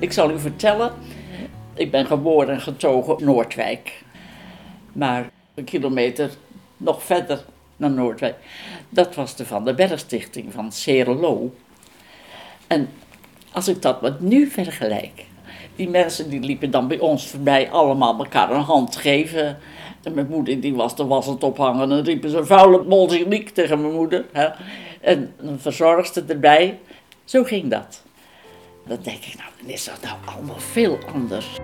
Ik zal u vertellen, ik ben geboren en getogen Noordwijk. Maar een kilometer nog verder naar Noordwijk, dat was de Van der Berg Stichting van Serelo. En als ik dat met nu vergelijk, die mensen die liepen dan bij ons voorbij allemaal elkaar een hand geven. En mijn moeder die was de was het ophangen en dan riepen ze vuile bolsjeniek tegen mijn moeder. Hè. En een verzorgster erbij. Zo ging dat. Dan denk ik, nou, dan is dat nou allemaal veel anders.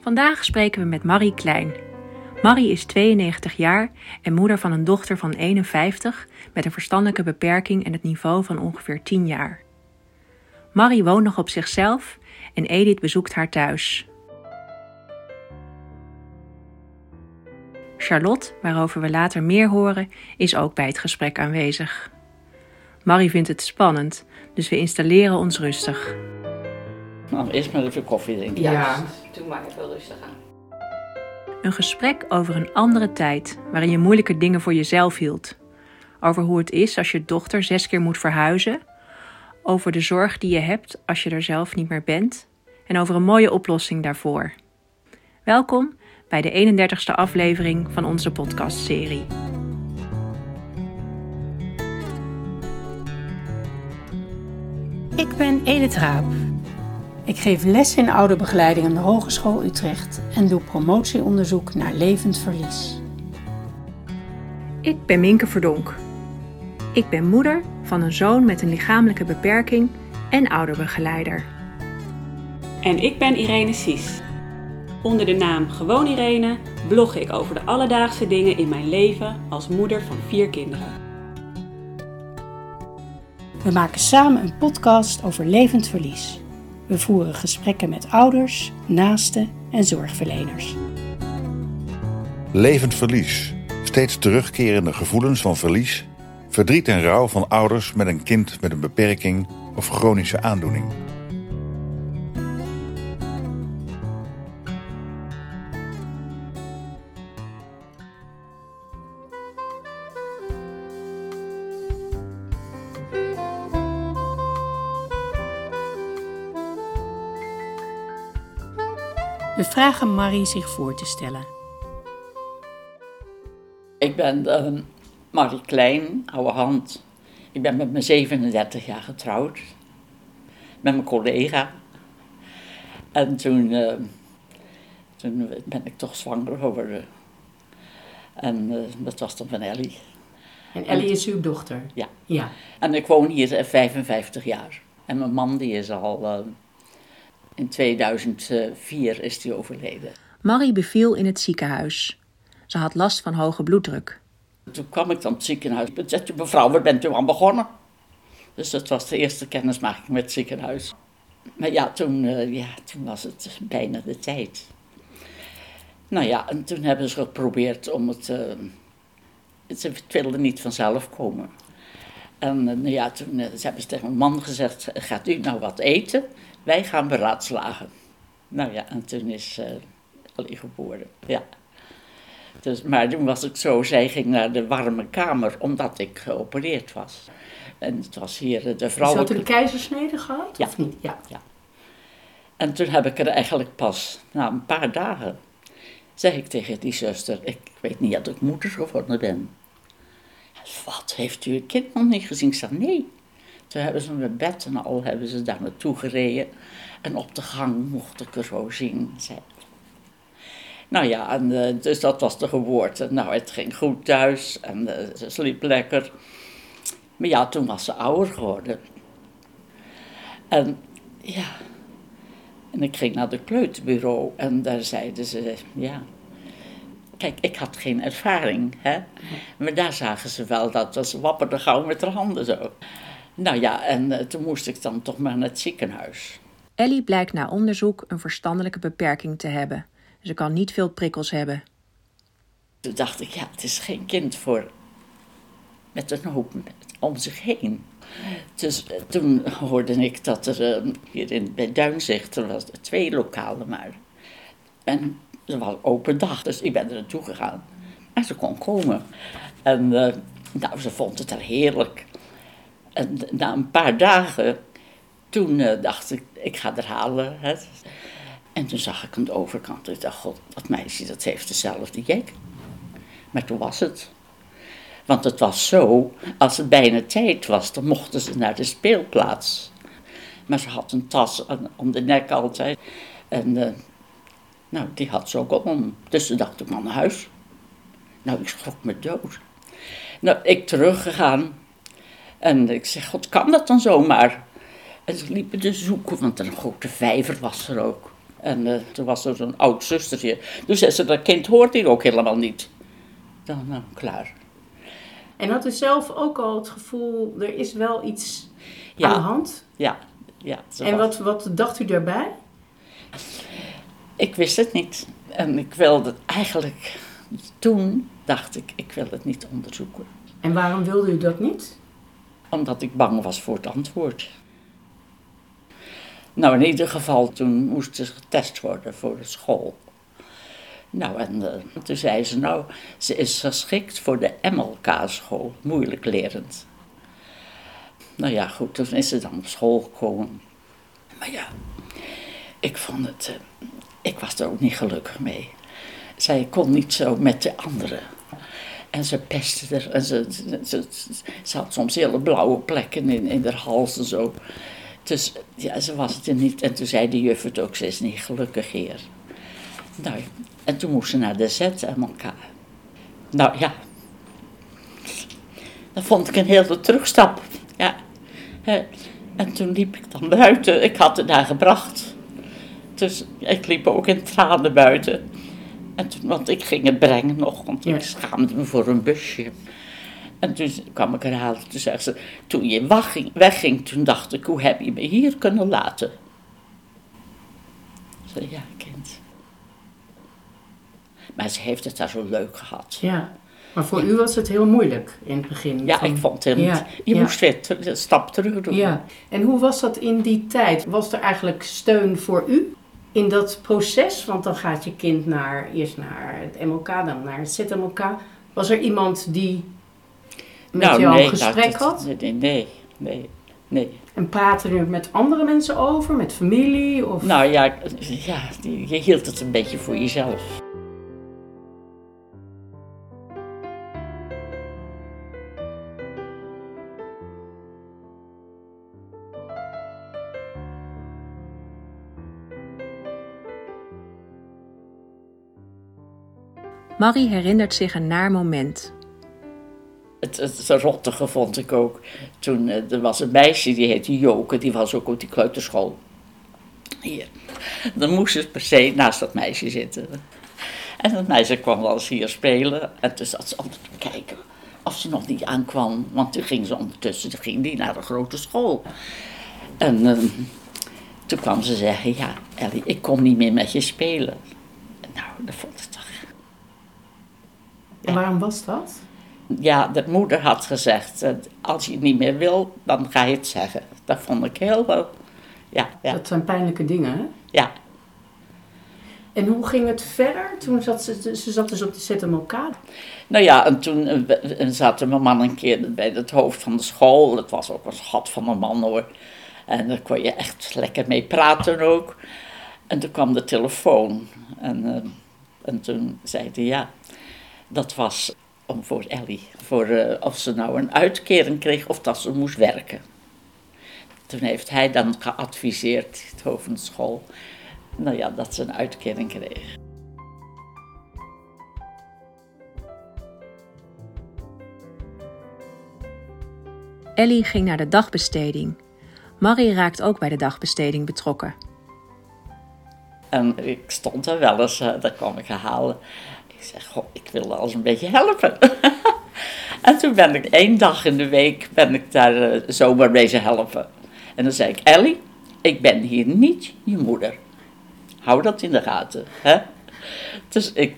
Vandaag spreken we met Marie Klein. Marie is 92 jaar en moeder van een dochter van 51 met een verstandelijke beperking en het niveau van ongeveer 10 jaar. Marie woont nog op zichzelf en Edith bezoekt haar thuis. Charlotte, waarover we later meer horen, is ook bij het gesprek aanwezig. Marie vindt het spannend, dus we installeren ons rustig. Nou, eerst maar even koffie drinken. Ja, doe maar even rustig aan. Een gesprek over een andere tijd, waarin je moeilijke dingen voor jezelf hield. Over hoe het is als je dochter zes keer moet verhuizen. Over de zorg die je hebt als je er zelf niet meer bent. En over een mooie oplossing daarvoor. Welkom bij de 31ste aflevering van onze podcastserie. Ik ben Edith Raap. Ik geef les in ouderbegeleiding aan de Hogeschool Utrecht en doe promotieonderzoek naar levend verlies. Ik ben Minke Verdonk. Ik ben moeder van een zoon met een lichamelijke beperking en ouderbegeleider. En ik ben Irene Sies. Onder de naam Gewoon Irene blog ik over de alledaagse dingen in mijn leven als moeder van vier kinderen. We maken samen een podcast over levend verlies. We voeren gesprekken met ouders, naasten en zorgverleners. Levend verlies. Steeds terugkerende gevoelens van verlies, verdriet en rouw van ouders met een kind met een beperking of chronische aandoening. We vragen Marie zich voor te stellen. Ik ben uh, Marie Klein, oude hand. Ik ben met mijn 37 jaar getrouwd. Met mijn collega. En toen, uh, toen ben ik toch zwanger geworden. En uh, dat was dan van Ellie. En Ellie is uw dochter? Ja. ja. En ik woon hier 55 jaar. En mijn man die is al... in 2004 is die overleden. Marie beviel in het ziekenhuis. Ze had last van hoge bloeddruk. Toen kwam ik dan het ziekenhuis. Ik zei, mevrouw, waar bent u aan begonnen? Dus dat was de eerste kennismaking met het ziekenhuis. Maar ja, toen, uh, ja, toen was het bijna de tijd. Nou ja, en toen hebben ze geprobeerd om het... Uh, ze wilden niet vanzelf komen. En uh, nou ja, toen ze hebben ze tegen mijn man gezegd, gaat u nou wat eten? Wij gaan beraadslagen. Nou ja, en toen is Ellie geboren, ja. Dus, maar toen was ik zo, zij ging naar de warme kamer omdat ik geopereerd was. En het was hier de vrouw. Had u een keizersnede gehad? Ja. Of niet? Ja. ja. En toen heb ik er eigenlijk pas, na een paar dagen, zeg ik tegen die zuster, ik weet niet dat ik moeder geworden ben. Wat, heeft u een kind nog niet gezien? Ik zei, nee. Toen hebben ze mijn bed en al hebben ze daar naartoe gereden. En op de gang mocht ik er zo zien. Nou ja, en, uh, dus dat was de geboorte. Nou, het ging goed thuis en uh, ze sliep lekker. Maar ja, toen was ze ouder geworden. En ja, en ik ging naar de kleuterbureau en daar zeiden ze, ja... Kijk, ik had geen ervaring, hè. Maar daar zagen ze wel dat ze wapperde gauw met haar handen zo. Nou ja, en uh, toen moest ik dan toch maar naar het ziekenhuis. Ellie blijkt na onderzoek een verstandelijke beperking te hebben. Ze kan niet veel prikkels hebben. Toen dacht ik, ja, het is geen kind voor met een hoop om zich heen. Dus uh, toen hoorde ik dat er uh, hier in, bij Duinzicht, er was twee lokalen maar. En er was open dag, dus ik ben er naartoe gegaan. En ze kon komen. En uh, nou, ze vond het er heerlijk. En na een paar dagen, toen eh, dacht ik, ik ga er halen. Hè. En toen zag ik aan de overkant. Ik dacht, god, dat meisje dat heeft dezelfde jek. Maar toen was het. Want het was zo, als het bijna tijd was, dan mochten ze naar de speelplaats. Maar ze had een tas om de nek altijd. En eh, nou, die had ze ook om. Dus toen dacht ik, maar naar huis. Nou, ik schrok me dood. Nou, ik teruggegaan. En ik zeg, god, kan dat dan zomaar? En ze liepen te zoeken, want een grote vijver was er ook. En eh, toen was er zo'n oud zustertje. Dus zei ze, dat kind hoort hier ook helemaal niet. Dan, nou, klaar. En had u zelf ook al het gevoel, er is wel iets Ja. aan de hand? Ja, ja. ze En was- wat, wat dacht u daarbij? Ik wist het niet. En ik wilde eigenlijk, toen dacht ik, ik wil het niet onderzoeken. En waarom wilde u dat niet? Omdat ik bang was voor het antwoord. Nou, in ieder geval, toen moest ze getest worden voor de school. Nou, en eh, toen zei ze, nou, ze is geschikt voor de MLK-school, moeilijk lerend. Nou ja, goed, toen is ze dan op school gekomen. Maar ja, ik vond het, eh, ik was er ook niet gelukkig mee. Zij kon niet zo met de anderen. En ze pestte er. En ze, ze, had soms hele blauwe plekken in, in haar hals en zo. Dus ja, ze was het er niet. En toen zei de juf het ook, ze is niet gelukkig hier. Nou, en toen moest ze naar de ZMLK. Nou ja, dat vond ik een hele terugstap. Ja. En toen liep ik dan buiten. Ik had het daar gebracht. Dus ik liep ook in tranen buiten. En toen, want ik ging het brengen nog, want ik schaamde me voor een busje. En toen kwam ik haar halen. Toen zei ze, toen je wegging, toen dacht ik, hoe heb je me hier kunnen laten? Ik zei, ja, kind. Maar ze heeft het daar zo leuk gehad. Ja. Maar voor u was het heel moeilijk in het begin. Ja, van- ik vond het Ja. Je ja. moest weer een stap terug doen. Ja. En hoe was dat in die tijd? Was er eigenlijk steun voor u in dat proces? Want dan gaat je kind naar, eerst naar het MLK, dan naar het ZMLK. Was er iemand die met nou, jou nee, een gesprek dat- had? Nee, nee, nee, nee. En praatte u met andere mensen over? Met familie? Of... Nou ja, ja, je hield het een beetje voor jezelf. Marie herinnert zich een naar moment. Het, het rottige vond ik ook. Toen eh, er was een meisje, die heette Joke, die was ook op die kleuterschool. Hier. Dan moest ze per se naast dat meisje zitten. En dat meisje kwam wel eens hier spelen. En toen zat ze altijd te kijken of ze nog niet aankwam. Want toen ging ze ondertussen ging die naar de grote school. En eh, toen kwam ze zeggen, ja Ellie, ik kom niet meer met je spelen. Nou, dat vond ik. En waarom was dat? Ja, de moeder had gezegd, eh, als je het niet meer wil, dan ga je het zeggen. Dat vond ik heel wel, ja, ja, Dat zijn pijnlijke dingen, hè? ja. En hoe ging het verder? Toen zat ze, ze zat dus op de ZMLK. Nou ja, en toen eh, eh, zat mijn man een keer bij het hoofd van de school. Het was ook een schat van een man hoor. En daar kon je echt lekker mee praten ook. En toen kwam de telefoon. En, eh, en toen zei hij ja, dat was om voor Ellie. Voor eh, of ze nou een uitkering kreeg of dat ze moest werken. Toen heeft hij dan geadviseerd, het hoofd van de school, nou ja, dat ze een uitkering kreeg. Ellie ging naar de dagbesteding. Marie raakt ook bij de dagbesteding betrokken. En ik stond er wel eens, daar kwam ik halen. Ik zeg, goh, ik wil eens een beetje helpen. en toen ben ik één dag in de week, ben ik daar eh, zomaar bezig helpen. En dan zei ik, Ellie, ik ben hier niet je moeder. Hou dat in de gaten. Hè? Dus ik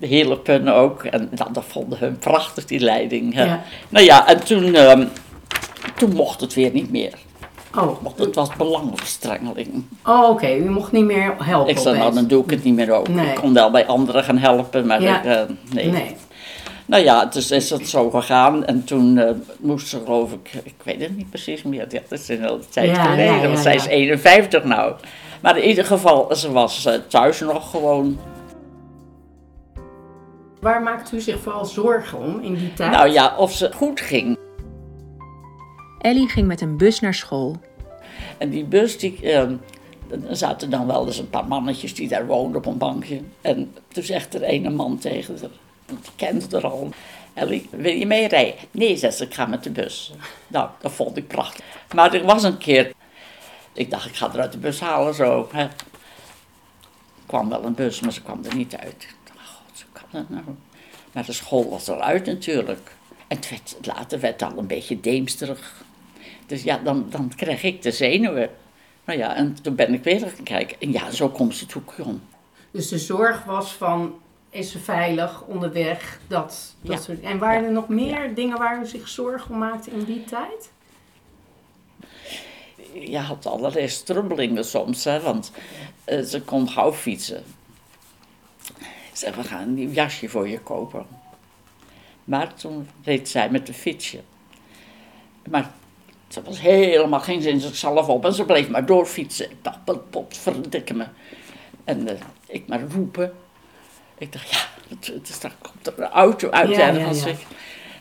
hielpen ook. En dan, dat vonden hun prachtig, die leiding. Hè? Ja. Nou ja, en toen, ehm, toen mocht het weer niet meer. Oh, Want het was belangenverstrengeling. oh oké. U mocht niet meer helpen Ik zei, nou, dan doe ik het niet meer ook. Nee. Ik kon wel bij anderen gaan helpen, maar Ja. ik, eh, nee. Nee. Nou ja, dus is het zo gegaan. En toen uh, moest ze geloof ik, ik weet het niet precies meer. Ja, dat is een hele tijd Ja, geleden, ja, want zij is 51 nou. Maar in ieder geval, ze was eh, thuis nog gewoon. Waar maakt u zich vooral zorgen om in die tijd? Nou ja, of ze goed ging. Ellie ging met een bus naar school. En die bus, die, eh, er zaten dan wel eens een paar mannetjes die daar woonden op een bankje. En toen zegt er ene man tegen haar, die haar al. Ellie, wil je mee rijden? Nee, zegt ze, ik ga met de bus. Nou, dat vond ik prachtig. Maar er was een keer, ik dacht, ik ga er uit de bus halen zo. Hè. Er kwam wel een bus, maar ze kwam er niet uit. Ik dacht, god, hoe kan dat nou? Maar de school was al uit natuurlijk. En het werd, later werd het al een beetje deemsterig. Dus ja, dan, dan kreeg ik de zenuwen. Nou ja, en toen ben ik weer gaan kijken. En ja, zo komt ze toe, om. Dus de zorg was van, is ze veilig onderweg? Dat, dat Ja. soort En waren er nog meer dingen waar u zich zorgen om maakte in die tijd? Je had allerlei strubbelingen soms, hè, want eh, ze kon gauw fietsen. Zei, we gaan een nieuw jasje voor je kopen. Maar toen reed zij met de fietsje. Maar ze was helemaal geen zin zichzelf op en ze bleef maar doorfietsen. Ik dacht, pot, pot verdikke me. En eh, ik maar roepen. Ik dacht, ja, het, het is, straks komt er een auto uit Ja, ergens. ja, ja. Ik-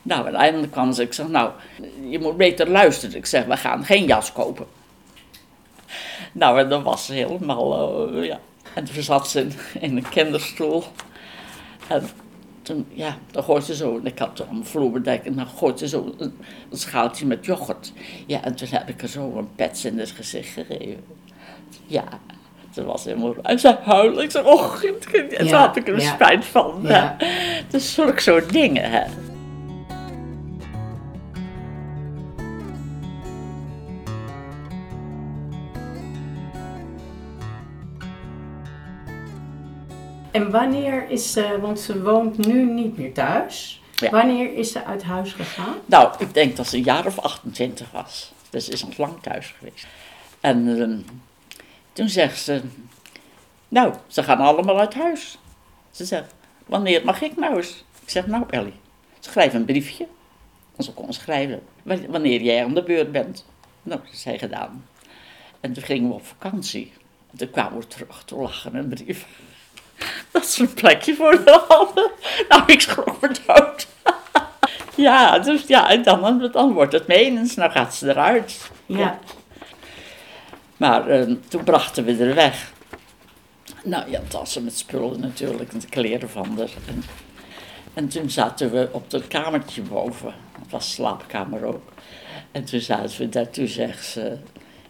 Nou, en eindelijk kwam ze. Ik zeg, nou, je moet beter luisteren. Ik zeg, we gaan geen jas kopen. Nou, en dan was ze helemaal, eh, ja. En toen zat ze in, in een kinderstoel. En toen, ja, dan gooit ze zo, ik had een vloerbedek, en dan gooit ze zo een, een schaaltje met yoghurt. Ja, en toen heb ik er zo een pets in het gezicht gegeven. Ja, ze was helemaal, en ze huilde. Ik zei, oh. En toen Ja, had ik er ja. spijt van. Ja. Dus zulke soort dingen, hè. En wanneer is ze, want ze woont nu niet meer thuis. Ja. Wanneer is ze uit huis gegaan? Nou, ik denk dat ze een jaar of 28 was. Dus ze is nog lang thuis geweest. En ehm, toen zegt ze, nou, ze gaan allemaal uit huis. Ze zegt, wanneer mag ik nou eens? Ik zeg, nou Ellie, schrijf een briefje. En ze kon schrijven, wa- wanneer jij aan de beurt bent. Nou, dat is zij gedaan. En toen gingen we op vakantie. En toen kwamen we terug, toen lag er een brief. Dat ze een plekje voor haar hadden. Nou, ik schrok me dood. Ja, dus ja, en dan, dan wordt het menens, nou gaat ze eruit. Ja. Maar eh, toen brachten we er weg. Nou ja, tassen met spullen natuurlijk, en de kleren van haar. En, en toen zaten we op het kamertje boven, dat was slaapkamer ook. En toen zaten we daar, toen zegt ze,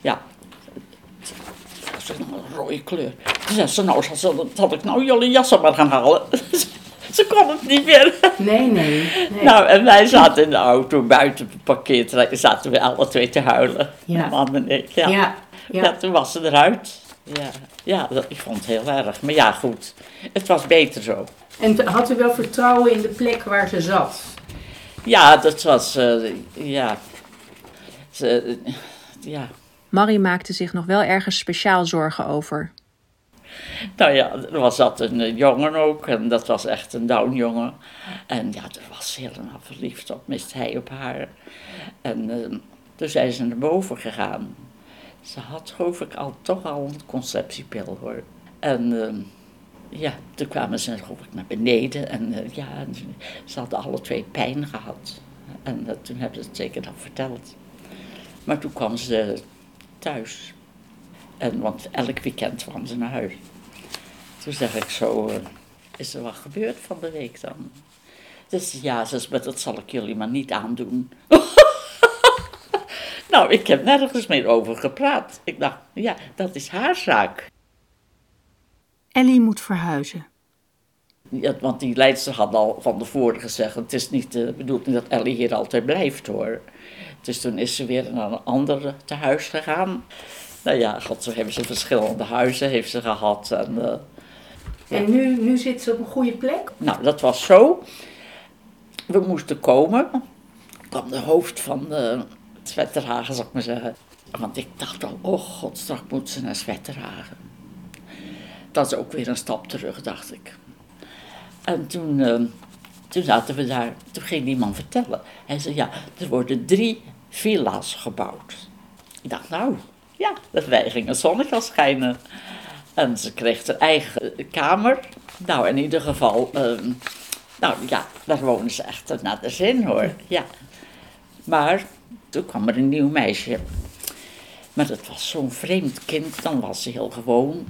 ja, was een rode kleur. Toen zei ze, nou, zal, ik nou jullie jassen maar gaan halen? ze kon het niet meer. Nee, nee. nee. Nou, en wij zaten in de auto buiten parkeerterrein. Zaten we alle twee te huilen. Ja. Man en ik. Ja. ja, Ja. ja. toen was ze eruit. Ja, ja dat, ik vond het heel erg. Maar ja, goed. Het was beter zo. En had u wel vertrouwen in de plek waar ze zat? Ja, dat was... eh, ja. Ze, ja. Marie maakte zich nog wel ergens speciaal zorgen over. Nou ja, was dat een eh, jongen ook. En dat was echt een downjongen. En ja, er was helemaal verliefd op. Mist hij op haar. En eh, toen zijn ze naar boven gegaan. Ze had geloof ik al, toch al een conceptiepil hoor. En eh, ja, toen kwamen ze geloof ik naar beneden. En eh, ja, ze hadden alle twee pijn gehad. En eh, toen hebben ze het zeker dan verteld. Maar toen kwam ze thuis. En, want elk weekend kwam ze naar huis. Toen zeg ik zo, eh, is er wat gebeurd van de week dan? Dus ja, zei, maar dat zal ik jullie maar niet aandoen. nou, ik heb nergens meer over gepraat. Ik dacht, ja, dat is haar zaak. Ellie moet verhuizen. Want die leidster had al van tevoren gezegd, het is niet de bedoeling dat Ellie hier altijd blijft hoor. Dus toen is ze weer naar een andere tehuis gegaan. Nou ja, god, zo hebben ze verschillende huizen heeft ze gehad. En, eh, En nu, nu zit ze op een goede plek? Nou, dat was zo. We moesten komen. kwam de hoofd van de Zwetterhagen, zal ik maar zeggen. Want ik dacht al, oh god, straks moet ze naar Zwetterhagen. Dat is ook weer een stap terug, dacht ik. En toen, eh, toen zaten we daar, toen ging die man vertellen. Hij zei, ja, er worden drie villa's gebouwd. Ik dacht, nou, ja, dat wij gingen zonnetje schijnen. En ze kreeg haar eigen kamer. Nou, in ieder geval, ehm, nou ja, daar wonen ze echt naar de zin hoor. Ja. Maar toen kwam er een nieuw meisje. Maar dat was zo'n vreemd kind, dan was ze heel gewoon.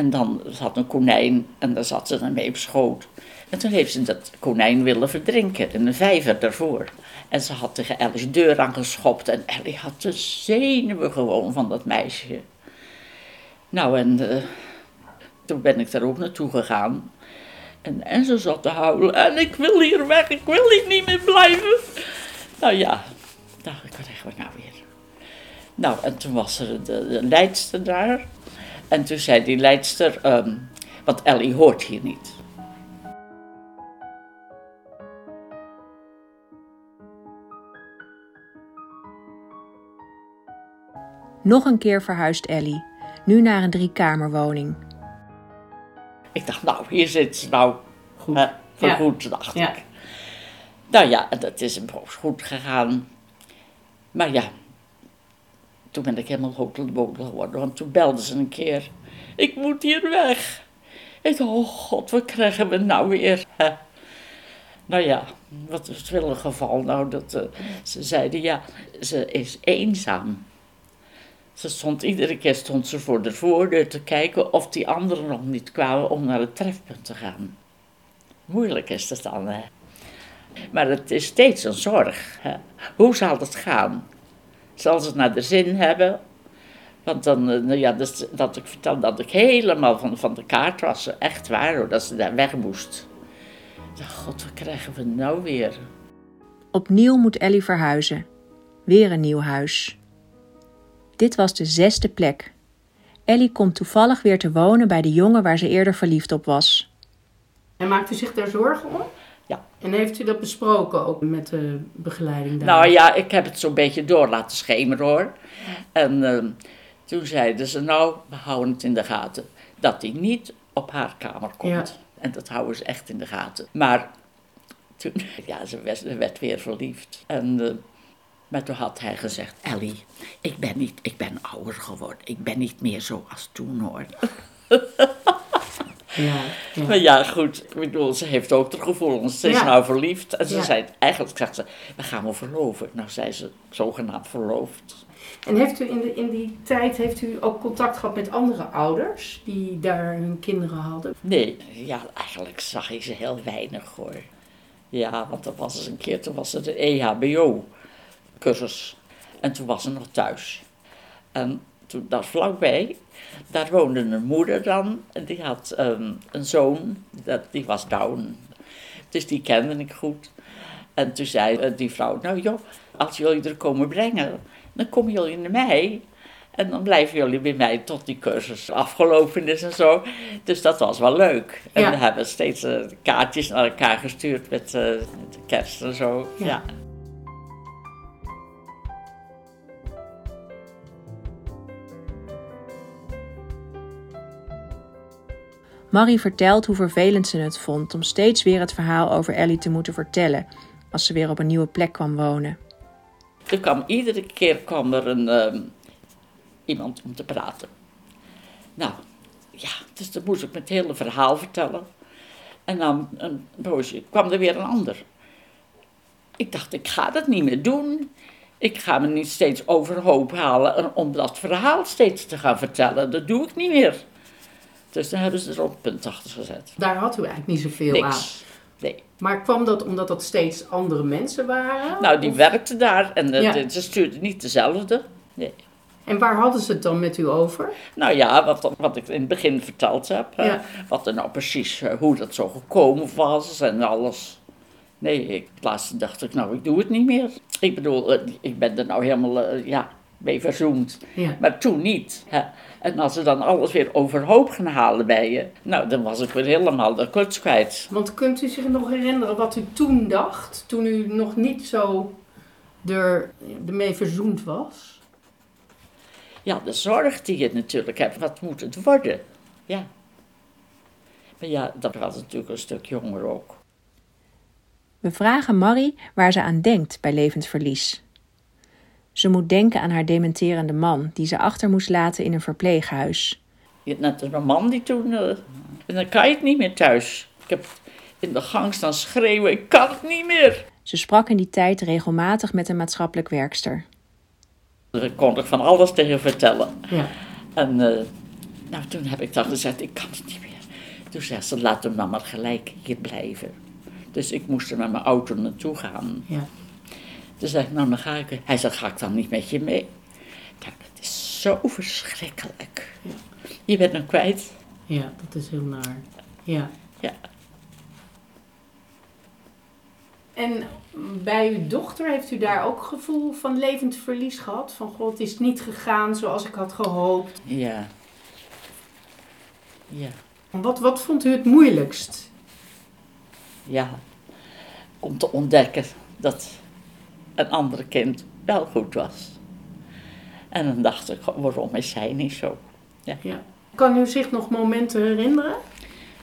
En dan zat een konijn en daar zat ze dan mee op schoot. En toen heeft ze dat konijn willen verdrinken in een vijver daarvoor. En ze had tegen Ellie's deur aangeschopt en Ellie had de zenuwen gewoon van dat meisje. Nou, en eh, toen ben ik daar ook naartoe gegaan. En, en ze zat te huilen. En ik wil hier weg, ik wil hier niet meer blijven. Nou ja, dacht ik, wat we nou weer? Nou, en toen was er de, de leidster daar. En toen zei die leidster, ehm, want Ellie hoort hier niet. Nog een keer verhuist Ellie, nu naar een driekamerwoning. Ik dacht, nou, hier zit ze nou Goed. hè, voor Ja. goed, dacht Ja. ik. Nou ja, dat is een goed gegaan. Maar ja, toen ben ik helemaal hotelboden geworden. Want toen belden ze een keer, ik moet hier weg. Ik dacht, oh god, wat krijgen we nou weer? Nou ja, wat is het wel een geval nou dat eh, ze zeiden, ja, ze is eenzaam. Ze stond iedere keer stond ze voor de voordeur te kijken of die anderen nog niet kwamen om naar het trefpunt te gaan. Moeilijk is dat dan, hè. Maar het is steeds een zorg. Hoe zal het gaan? Zal ze het naar de zin hebben? Want dan, eh, nou ja, dus, dat ik vertelde dat ik helemaal van, van de kaart was. Echt waar hoor, dat ze daar weg moest. Ik dacht, god, wat krijgen we nou weer? Opnieuw moet Ellie verhuizen. Weer een nieuw huis. Dit was de zesde plek. Ellie komt toevallig weer te wonen bij de jongen waar ze eerder verliefd op was. En maakt u zich daar zorgen om? Ja. En heeft u dat besproken ook met de begeleiding daar? Nou ja, ik heb het zo'n beetje door laten schemeren hoor. En ehm, toen zeiden ze, nou, we houden het in de gaten. Dat hij niet op haar kamer komt. Ja. En dat houden ze echt in de gaten. Maar toen, ja, ze werd, werd weer verliefd. En, eh, maar toen had hij gezegd, Ellie, ik ben, niet, ik ben ouder geworden. Ik ben niet meer zo als toen hoor. Ja, ja. Maar ja, goed. Ik bedoel, ze heeft ook de gevoelens. Ze is nou verliefd. En ze zei, eigenlijk zegt ze, we gaan wel verloven. Nou zijn ze zogenaamd verloofd. En heeft u in, de, in die tijd heeft u ook contact gehad met andere ouders die daar hun kinderen hadden? Nee, ja, eigenlijk zag ik ze heel weinig hoor. Ja, want er was eens een keer, toen was het een E EHBO-cursus. En toen was ze nog thuis. En toen, daar vlakbij, daar woonde een moeder dan. En die had ehm, een zoon, dat, die was down. Dus die kende ik goed. En toen zei eh, die vrouw, nou joh, als jullie er komen brengen, dan komen jullie naar mij. En dan blijven jullie bij mij tot die cursus afgelopen is en zo. Dus dat was wel leuk. En we hebben steeds eh, kaartjes naar elkaar gestuurd met eh, de kerst en zo. Ja. ja. Marie vertelt hoe vervelend ze het vond om steeds weer het verhaal over Ellie te moeten vertellen als ze weer op een nieuwe plek kwam wonen. Er kwam iedere keer kwam er een, ehm, iemand om te praten. Nou, ja, dus dan moest ik het hele verhaal vertellen. En dan een poosje kwam er weer een ander. Ik dacht, ik ga dat niet meer doen. Ik ga me niet steeds overhoop halen en om dat verhaal steeds te gaan vertellen. Dat doe ik niet meer. Dus dan hebben ze er een punt achter gezet. Daar had u eigenlijk niet zoveel aan. Niks. Nee. Maar kwam dat omdat dat steeds andere mensen waren? Nou, die Of- werkte daar en Ja. de- ze stuurde niet dezelfde. Nee. En waar hadden ze het dan met u over? Nou ja, wat, wat ik in het begin verteld heb. hè. Wat er nou precies, eh, hoe dat zo gekomen was en alles. Nee, ik, laatst dacht ik, nou, ik doe het niet meer. Ik bedoel, eh, ik ben er nou helemaal, eh, ja, mee verzoend. Ja. Maar toen niet. Hè. En als ze dan alles weer overhoop gaan halen bij je, nou, dan was ik weer helemaal de kluts kwijt. Want kunt u zich nog herinneren wat u toen dacht, toen u nog niet zo er, ermee verzoend was? Ja, de zorg die je natuurlijk hebt, wat moet het worden? Ja. Maar ja, dat was natuurlijk een stuk jonger ook. We vragen Marie waar ze aan denkt bij levensverlies. Ze moet denken aan haar dementerende man, die ze achter moest laten in een verpleeghuis. Je hebt net als mijn man die toen... eh, en dan kan je het niet meer thuis. Ik heb in de gang staan schreeuwen, ik kan het niet meer. Ze sprak in die tijd regelmatig met een maatschappelijk werkster. Daar kon ik van alles tegen vertellen. Ja. En eh, nou, toen heb ik dan gezegd, ik kan het niet meer. Toen zei ze, laat hem dan maar gelijk hier blijven. Dus ik moest er met mijn auto naartoe gaan. Ja. Toen zei ik, nou dan ga ik. Hij zei, ga ik dan niet met je mee? Nou, dat is zo verschrikkelijk. Je bent hem kwijt. ja, dat is heel naar. Ja. Ja. En bij uw dochter heeft u daar ook gevoel van levend verlies gehad? Van god, het is niet gegaan zoals ik had gehoopt. Ja. Ja. Wat, wat vond u het moeilijkst? Ja. Om te ontdekken dat een andere kind wel goed was. En dan dacht ik, waarom is zij niet zo? Ja. Kan u zich nog momenten herinneren?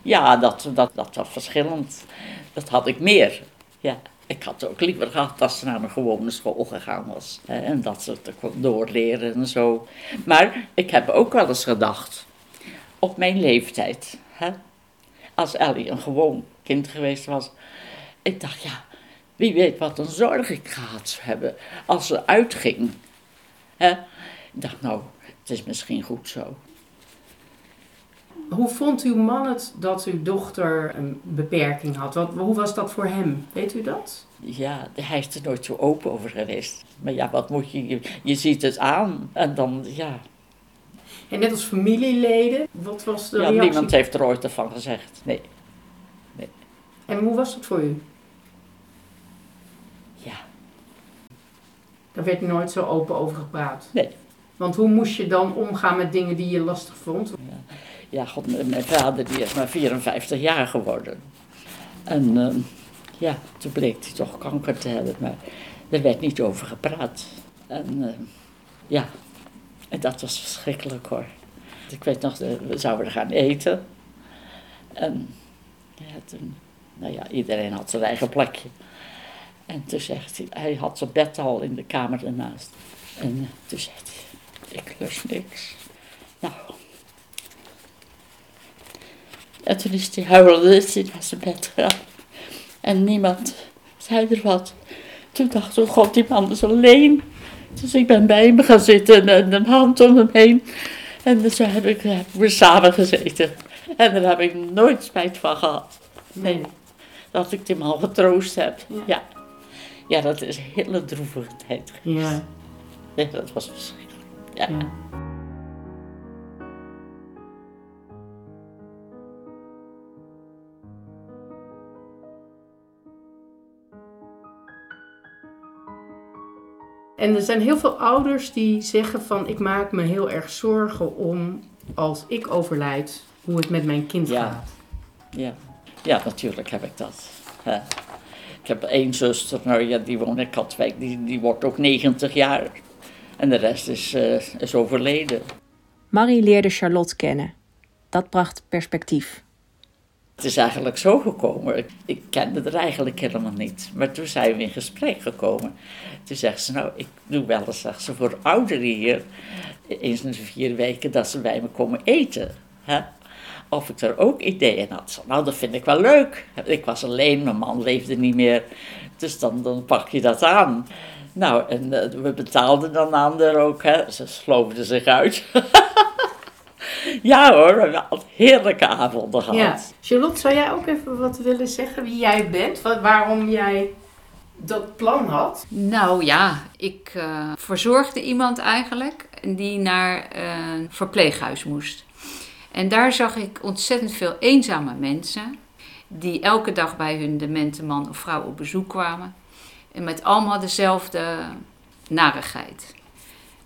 Ja, dat, dat, dat was verschillend. Dat had ik meer. Ja, ik had ook liever gehad dat ze naar een gewone school gegaan was. En dat ze het kon doorleren en zo. Maar ik heb ook wel eens gedacht, op mijn leeftijd, hè, als Ellie een gewoon kind geweest was. Ik dacht, ja, wie weet wat een zorg ik gehad hebben als ze uitging. Ik dacht, nou, het is misschien goed zo. Hoe vond uw man het dat uw dochter een beperking had? Wat, hoe was dat voor hem? Weet u dat? Ja, hij is er nooit zo open over geweest. Maar ja, wat moet je, je, je ziet het aan en dan, ja, En net als familieleden, wat was de ja reactie? niemand heeft er ooit van gezegd. Nee, En hoe was dat voor u? ja, Daar werd nooit zo open over gepraat. Nee. Want hoe moest je dan omgaan met dingen die je lastig vond? ja, god, mijn vader die is maar 54 jaar geworden. En eh, ja, toen bleek hij toch kanker te hebben, maar er werd niet over gepraat. En eh, ja, en dat was verschrikkelijk hoor. Ik weet nog, eh, we zouden gaan eten. En ja, toen, nou ja, iedereen had zijn eigen plekje. En toen zegt hij, hij had zijn bed al in de kamer ernaast. En eh, toen zegt hij, ik lust niks. Nou. En toen is hij huilende is hij naar zijn bed gegaan. En niemand zei er wat. Toen dacht ik, oh god, die man is alleen. Dus ik ben bij hem gaan zitten en een hand om hem heen. En zo heb ik, hebben we samen gezeten. En daar heb ik nooit spijt van gehad. Nee, dat ik die man getroost heb. Ja. Ja. Dat is een hele droevige tijd geweest. Ja. Dat was verschrikkelijk. Ja. ja. En er zijn heel veel ouders die zeggen van ik maak me heel erg zorgen om als ik overlijd hoe het met mijn kind Ja. gaat. Ja. ja, natuurlijk heb ik dat. Ik heb één zuster, nou ja, die woont in Katwijk, die, die wordt ook 90 jaar. En de rest is, eh, is overleden. Marie leerde Charlotte kennen. Dat bracht perspectief. Het is eigenlijk zo gekomen. Ik, ik kende er eigenlijk helemaal niet. Maar toen zijn we in gesprek gekomen. Toen zegt ze, nou, ik doe wel eens zegt ze, voor ouderen hier, eens in de vier weken, dat ze bij me komen eten. Hè? Of ik er ook ideeën had. Nou, dat vind ik wel leuk. Ik was alleen, mijn man leefde niet meer. Dus dan, dan pak je dat aan. Nou, en eh, we betaalden dan aan er ook. Hè. Ze sloofden zich uit. ja hoor, we hebben altijd heerlijke avonden gehad. Ja. Charlotte, zou jij ook even wat willen zeggen wie jij bent? Wat, waarom jij dat plan had? Nou ja, ik eh, verzorgde iemand eigenlijk die naar een verpleeghuis moest. En daar zag ik ontzettend veel eenzame mensen die elke dag bij hun demente man of vrouw op bezoek kwamen. En met allemaal dezelfde narigheid.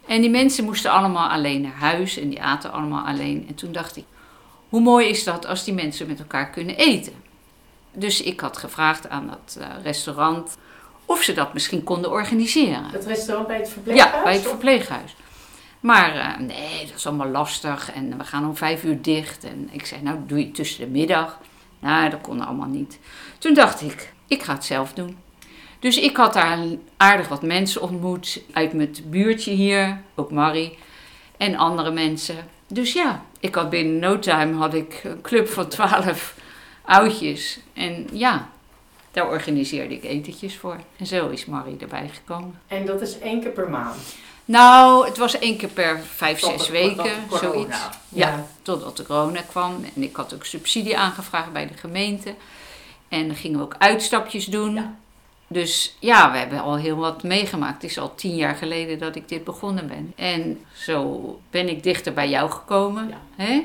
En die mensen moesten allemaal alleen naar huis en die aten allemaal alleen. En toen dacht ik, hoe mooi is dat als die mensen met elkaar kunnen eten? Dus ik had gevraagd aan dat eh, restaurant of ze dat misschien konden organiseren. Het restaurant bij het verpleeghuis? Ja, bij het verpleeghuis. Maar eh, nee, dat is allemaal lastig en we gaan om vijf uur dicht. En ik zei, nou doe je tussen de middag. Nou, dat kon allemaal niet. Toen dacht ik, ik ga het zelf doen. Dus ik had daar aardig wat mensen ontmoet uit mijn buurtje hier, ook Marie en andere mensen. Dus ja, ik had binnen no time had ik een club van twaalf oudjes. En ja, daar organiseerde ik etentjes voor. En zo is Marie erbij gekomen. En dat is één keer per maand? Nou, het was één keer per vijf, Tot zes de- weken, zoiets. Ja, totdat de corona kwam. En ik had ook subsidie aangevraagd bij de gemeente. En dan gingen we ook uitstapjes doen. Dus ja, we hebben al heel wat meegemaakt. Het is al tien jaar geleden dat ik dit begonnen ben. En zo ben ik dichter bij jou gekomen. Ja. Hè?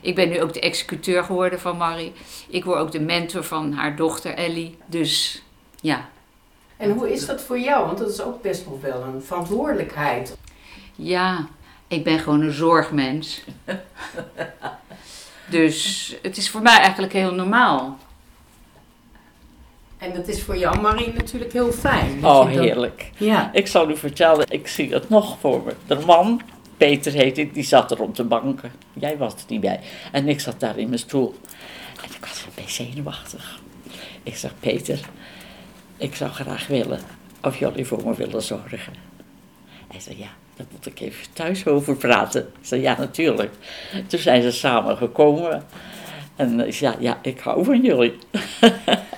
Ik ben nu ook de executeur geworden van Marie. Ik word ook de mentor van haar dochter Ellie. Dus ja, En hoe is dat voor jou? Want dat is ook best wel wel een verantwoordelijkheid. Ja, ik ben gewoon een zorgmens. dus het is voor mij eigenlijk heel normaal. En dat is voor jou, Marie, natuurlijk heel fijn. dat Oh, heerlijk. Ja. Ik zal u vertellen, ik zie het nog voor me. De man, Peter heet ik, die zat er op de banken. Jij was er niet bij. En ik zat daar in mijn stoel. En ik was een beetje zenuwachtig. Ik zeg, Peter, ik zou graag willen of jullie voor me willen zorgen. Hij zei, ja, daar moet ik even thuis over praten. Ik zei, ja, natuurlijk. Toen zijn ze samen gekomen. En ik zei, ja, ja, ik hou van jullie.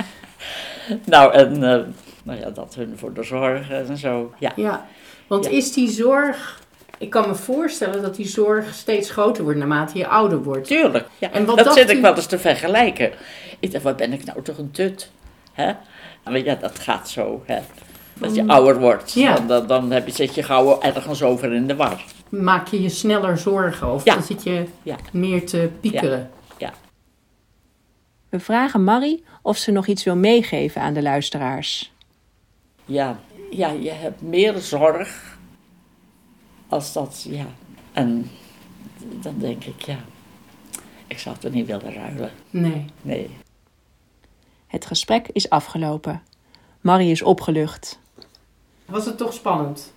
nou, en eh, nou ja, dat hun voor de zorg en zo. Ja, ja. Want Ja. is die zorg... Ik kan me voorstellen dat die zorg steeds groter wordt naarmate je ouder wordt. tuurlijk. Ja. En wat dat zit ik wel eens te vergelijken. Ik dacht, wat ben ik nou toch een tut? Hè? Maar ja, dat gaat zo. Hè? Dat je ouder wordt. Ja. Dan, dan, dan heb je, zit je gauw ergens over in de war. Maak je je sneller zorgen of Ja. dan zit je Ja. meer te piekeren? We vragen Marie of ze nog iets wil meegeven aan de luisteraars. Ja, ja, je hebt meer zorg als dat, ja. En dan denk ik, ja, ik zou het er niet willen ruilen. Nee. Nee. Het gesprek is afgelopen. Marie is opgelucht. Was het toch spannend?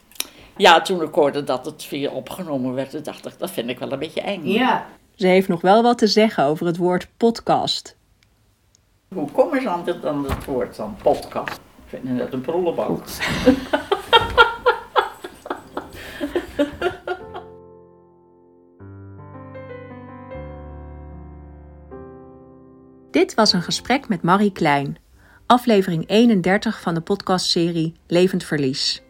Ja, toen ik hoorde dat het via opgenomen werd, dacht ik, dat vind ik wel een beetje eng. Ja. Ze heeft nog wel wat te zeggen over het woord podcast. Hoe komen ze aan dit het woord dan podcast? Ik vind het net een prullenbak. Dit was een gesprek met Marie Klein, aflevering 31 van de podcastserie Levend Verlies.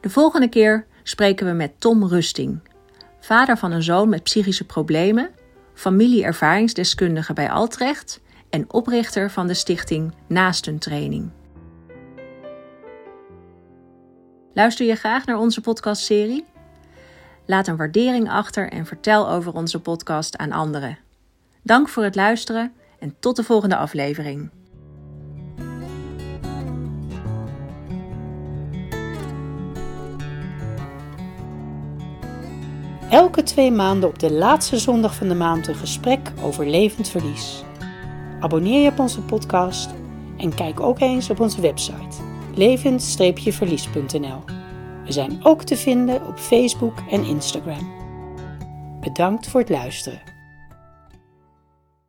De volgende keer spreken we met Tom Rusting, vader van een zoon met psychische problemen, familie-ervaringsdeskundige bij Altrecht en oprichter van de stichting Naastentraining. Luister je graag naar onze podcastserie? Laat een waardering achter en vertel over onze podcast aan anderen. Dank voor het luisteren en tot de volgende aflevering. Elke twee maanden op de laatste zondag van de maand een gesprek over levend verlies. Abonneer je op onze podcast en kijk ook eens op onze website levend-verlies.nl. We zijn ook te vinden op Facebook en Instagram. Bedankt voor het luisteren.